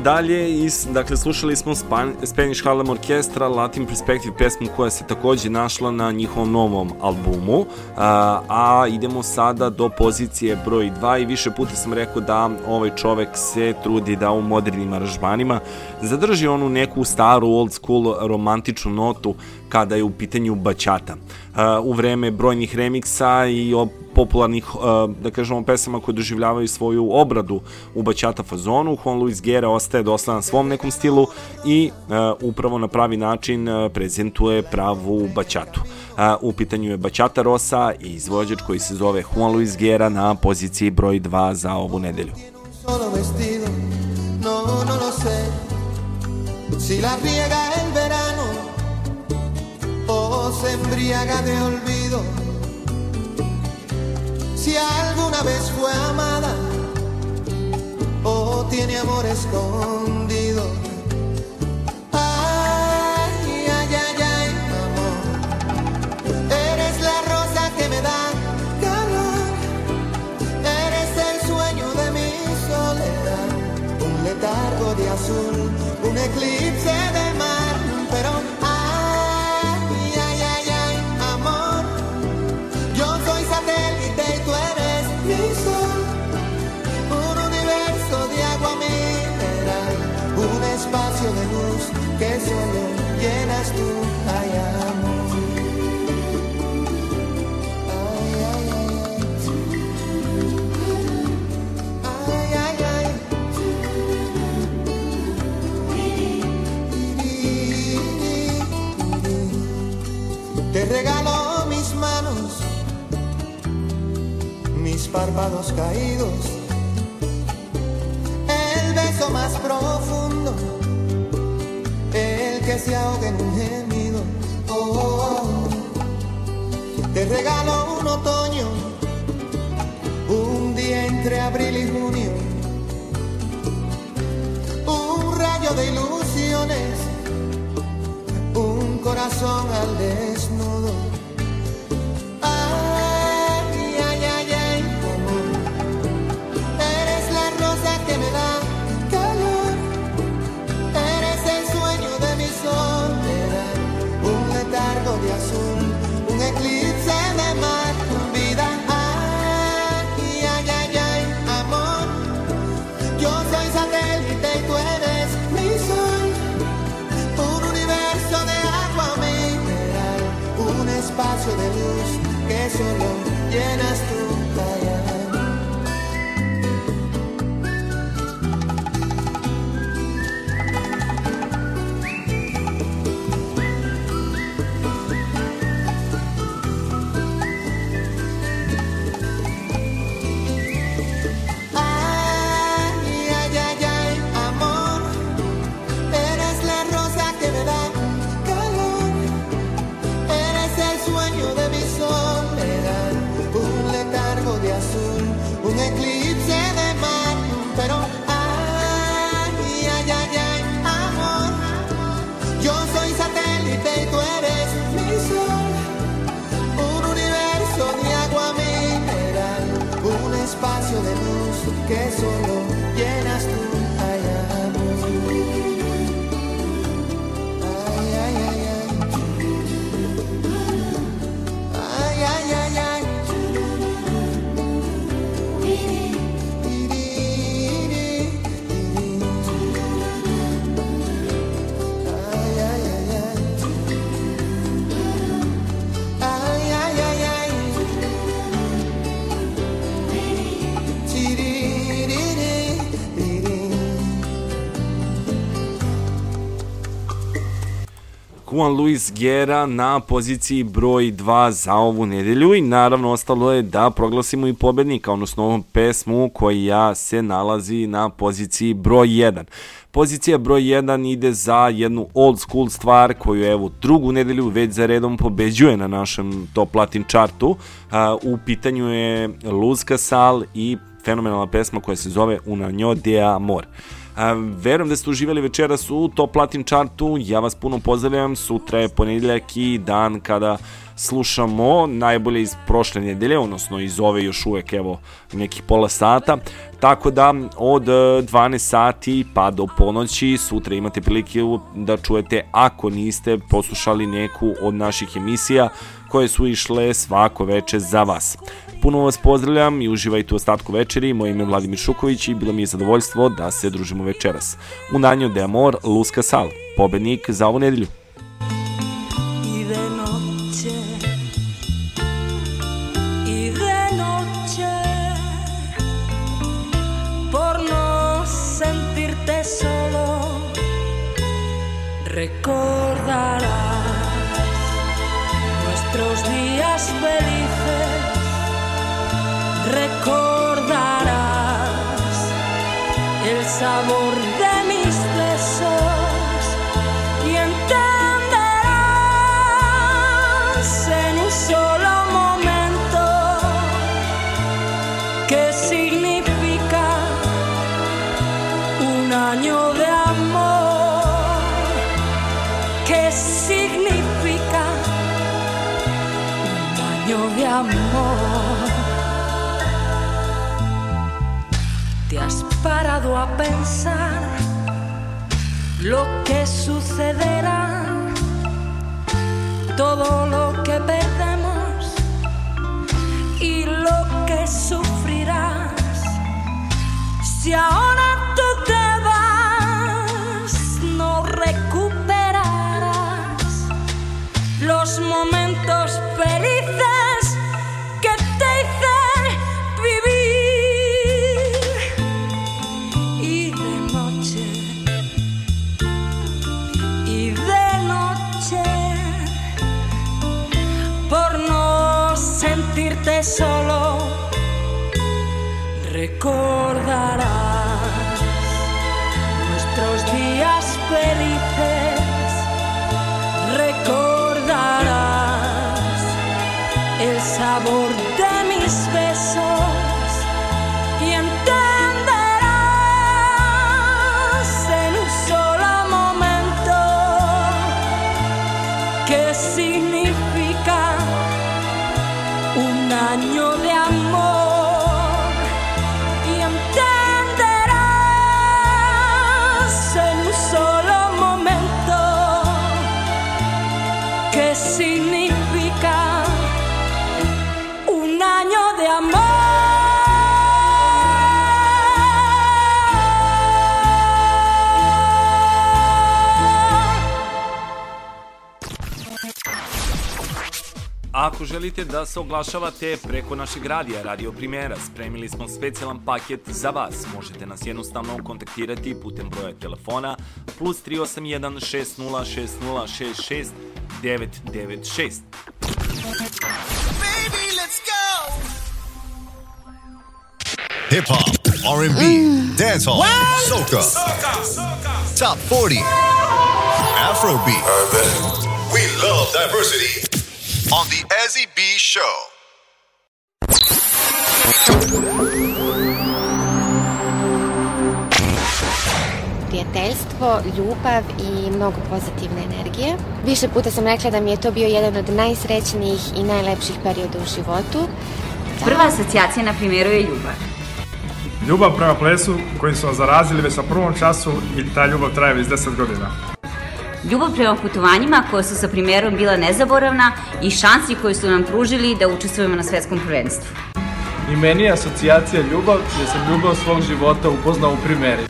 dalje, i, dakle slušali smo Span Spanish Harlem Orkestra, Latin Perspective pesmu koja se takođe našla na njihovom novom albumu, a, a idemo sada do pozicije broj 2 i više puta sam rekao da ovaj čovek se trudi da u modernim aranžmanima zadrži onu neku staru old school romantičnu notu kada je u pitanju bačata. A, u vreme brojnih remiksa i popularnih, uh, da kažemo, pesama koje doživljavaju svoju obradu u bačata fazonu. Juan Luis Guerra ostaje dosledan svom nekom stilu i uh, upravo na pravi način uh, prezentuje pravu bačatu. U pitanju je Bačata Rosa i izvođač koji se zove Juan Luis Guerra na poziciji broj 2 za ovu nedelju. Si la riega el verano o se embriaga de olvido. Si alguna vez fue amada o tiene amor escondido. Ay, ay, ay, ay, amor. Eres la rosa que me da calor. Eres el sueño de mi soledad, un letargo de azul, un eclipse de párpados caídos, el beso más profundo, el que se ahoga en un gemido. Oh, te regalo un otoño, un día entre abril y junio, un rayo de ilusiones, un corazón al que solo Juan Luis Guerra na poziciji broj 2 za ovu nedelju i naravno ostalo je da proglasimo i pobednika, odnosno ovom pesmu koja se nalazi na poziciji broj 1. Pozicija broj 1 ide za jednu old school stvar koju evo drugu nedelju već za redom pobeđuje na našem top latin chartu. U pitanju je Luz Casal i fenomenalna pesma koja se zove Una njo de amor. A, verujem da ste uživali večeras u Top Latin chartu, ja vas puno pozdravljam, sutra je ponedjeljak i dan kada slušamo najbolje iz prošle nedelje, odnosno iz ove još uvek evo nekih pola sata, tako da od e, 12 sati pa do ponoći sutra imate prilike da čujete ako niste poslušali neku od naših emisija koje su išle svako veče za vas. Puno vas pozdravljam i uživajte u ostatku večeri. Moje ime je Vladimir Šuković i bilo mi je zadovoljstvo da se družimo večeras. U Nanjo de Amor, Luska Sal, pobednik za ovu nedelju. recordarás nuestros días felices. Recordarás el sabor de a pensar lo que sucederá? Todo lo que perdemos y lo que sufrirás. Si ahora Ako želite da se oglašavate preko našeg radija, Radio Primera, spremili smo specijalan paket za vas. Možete nas jednostavno kontaktirati putem broja telefona plus 381 60 60 66 996. Baby, let's go. Hip hop, R&B, dancehall, soca, top 40, Afrobeat. We love diversity on the Ezzy B Show. prijateljstvo, ljubav i mnogo pozitivne energije. Više puta sam rekla da mi je to bio jedan od najsrećnijih i najlepših perioda u životu. Prva asocijacija na primjeru je ljubav. Ljubav prema plesu koji su vas zarazili već na prvom času i ta ljubav traje već 10 godina. Ljubav prema putovanjima koja su sa primjerom bila nezaboravna i šansi koje su nam pružili da učestvujemo na svetskom prvenstvu. I meni je asocijacija ljubav jer sam ljubav svog života upoznao u primeri.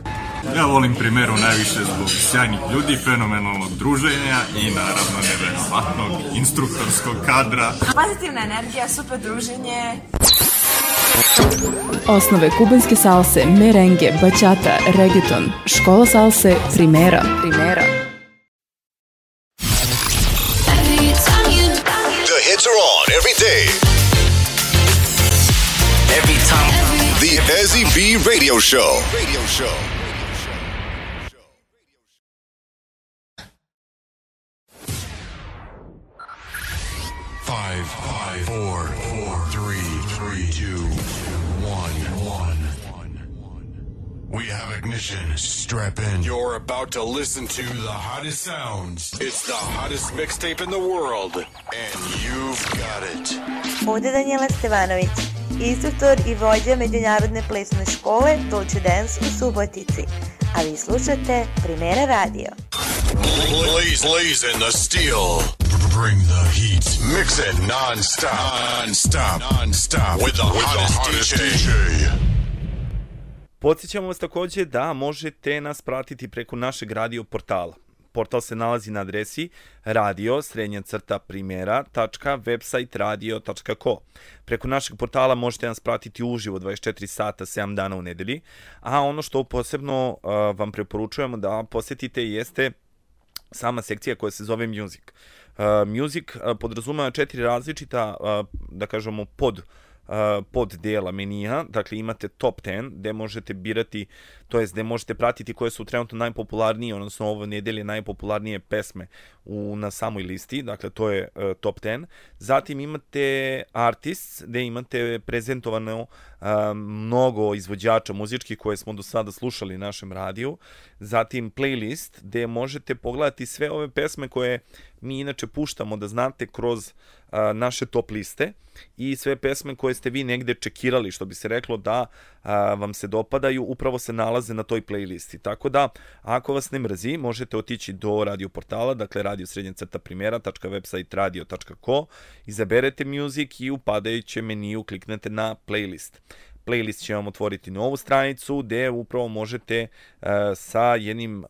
Ja volim primeru najviše zbog sjajnih ljudi, fenomenalnog druženja i naravno neverovatnog instruktorskog kadra. Pozitivna energija, super druženje. Osnove kubanske salse, merengue, bachata, reggaeton, škola salse, primera. Primera. Day. Every time. The Ezzy B Radio Show. Radio Show. Five, five, four, four, three, three, two, We have ignition. Strap in. You're about to listen to the hottest sounds. It's the hottest mixtape in the world, and you've got it. Ovdje Danijela Stevanović, instruktor i vođa Međunarodne plesne škole Dolce Dance u Subotici. A vi slušate Primera radio. Blaze, blazing the steel. Bring the heat. Mix it non-stop. Non-stop. Non-stop. With the hottest, DJ. Podsjećamo vas takođe da možete nas pratiti preko našeg radio portala. Portal se nalazi na adresi radio srednja crta primjera.websiteradio.co. Preko našeg portala možete nas pratiti uživo 24 sata 7 dana u nedelji, a ono što posebno uh, vam preporučujemo da posetite jeste sama sekcija koja se zove Music. Uh, music podrazumeva četiri različita, uh, da kažemo, pod uh, pod dela menija, dakle imate top 10 gde možete birati, to jest gde možete pratiti koje su trenutno najpopularnije, odnosno ovo nedelje najpopularnije pesme u, na samoj listi, dakle to je uh, top 10. Zatim imate artists gde imate prezentovano uh, mnogo izvođača muzičkih koje smo do sada slušali na našem radiju. Zatim playlist gde možete pogledati sve ove pesme koje mi inače puštamo da znate kroz a, naše top liste i sve pesme koje ste vi negde čekirali, što bi se reklo da a, vam se dopadaju, upravo se nalaze na toj playlisti. Tako da, ako vas ne mrzi, možete otići do radio portala, dakle radio srednja crta primjera.website radio.co, izaberete music i u padajućem meniju kliknete na playlist playlist će vam otvoriti novu stranicu gde upravo možete uh, sa jednim uh,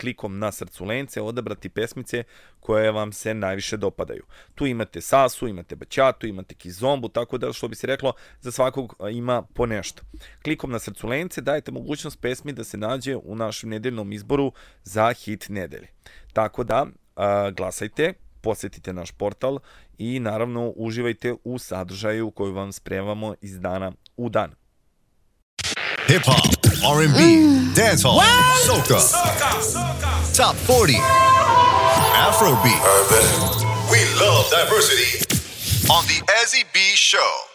klikom na srcu lence odabrati pesmice koje vam se najviše dopadaju. Tu imate Sasu, imate Baćatu, imate Kizombu, tako da što bi se reklo za svakog uh, ima po nešto. Klikom na srcu lence dajete mogućnost pesmi da se nađe u našem nedeljnom izboru za hit nedelje. Tako da glasajte, posetite naš portal i naravno uživajte u sadržaju koju vam spremamo iz dana u dan. Hip hop, R&B, mm. dancehall, soca, top 40, Afrobeat. We love diversity on the Ezzy B Show.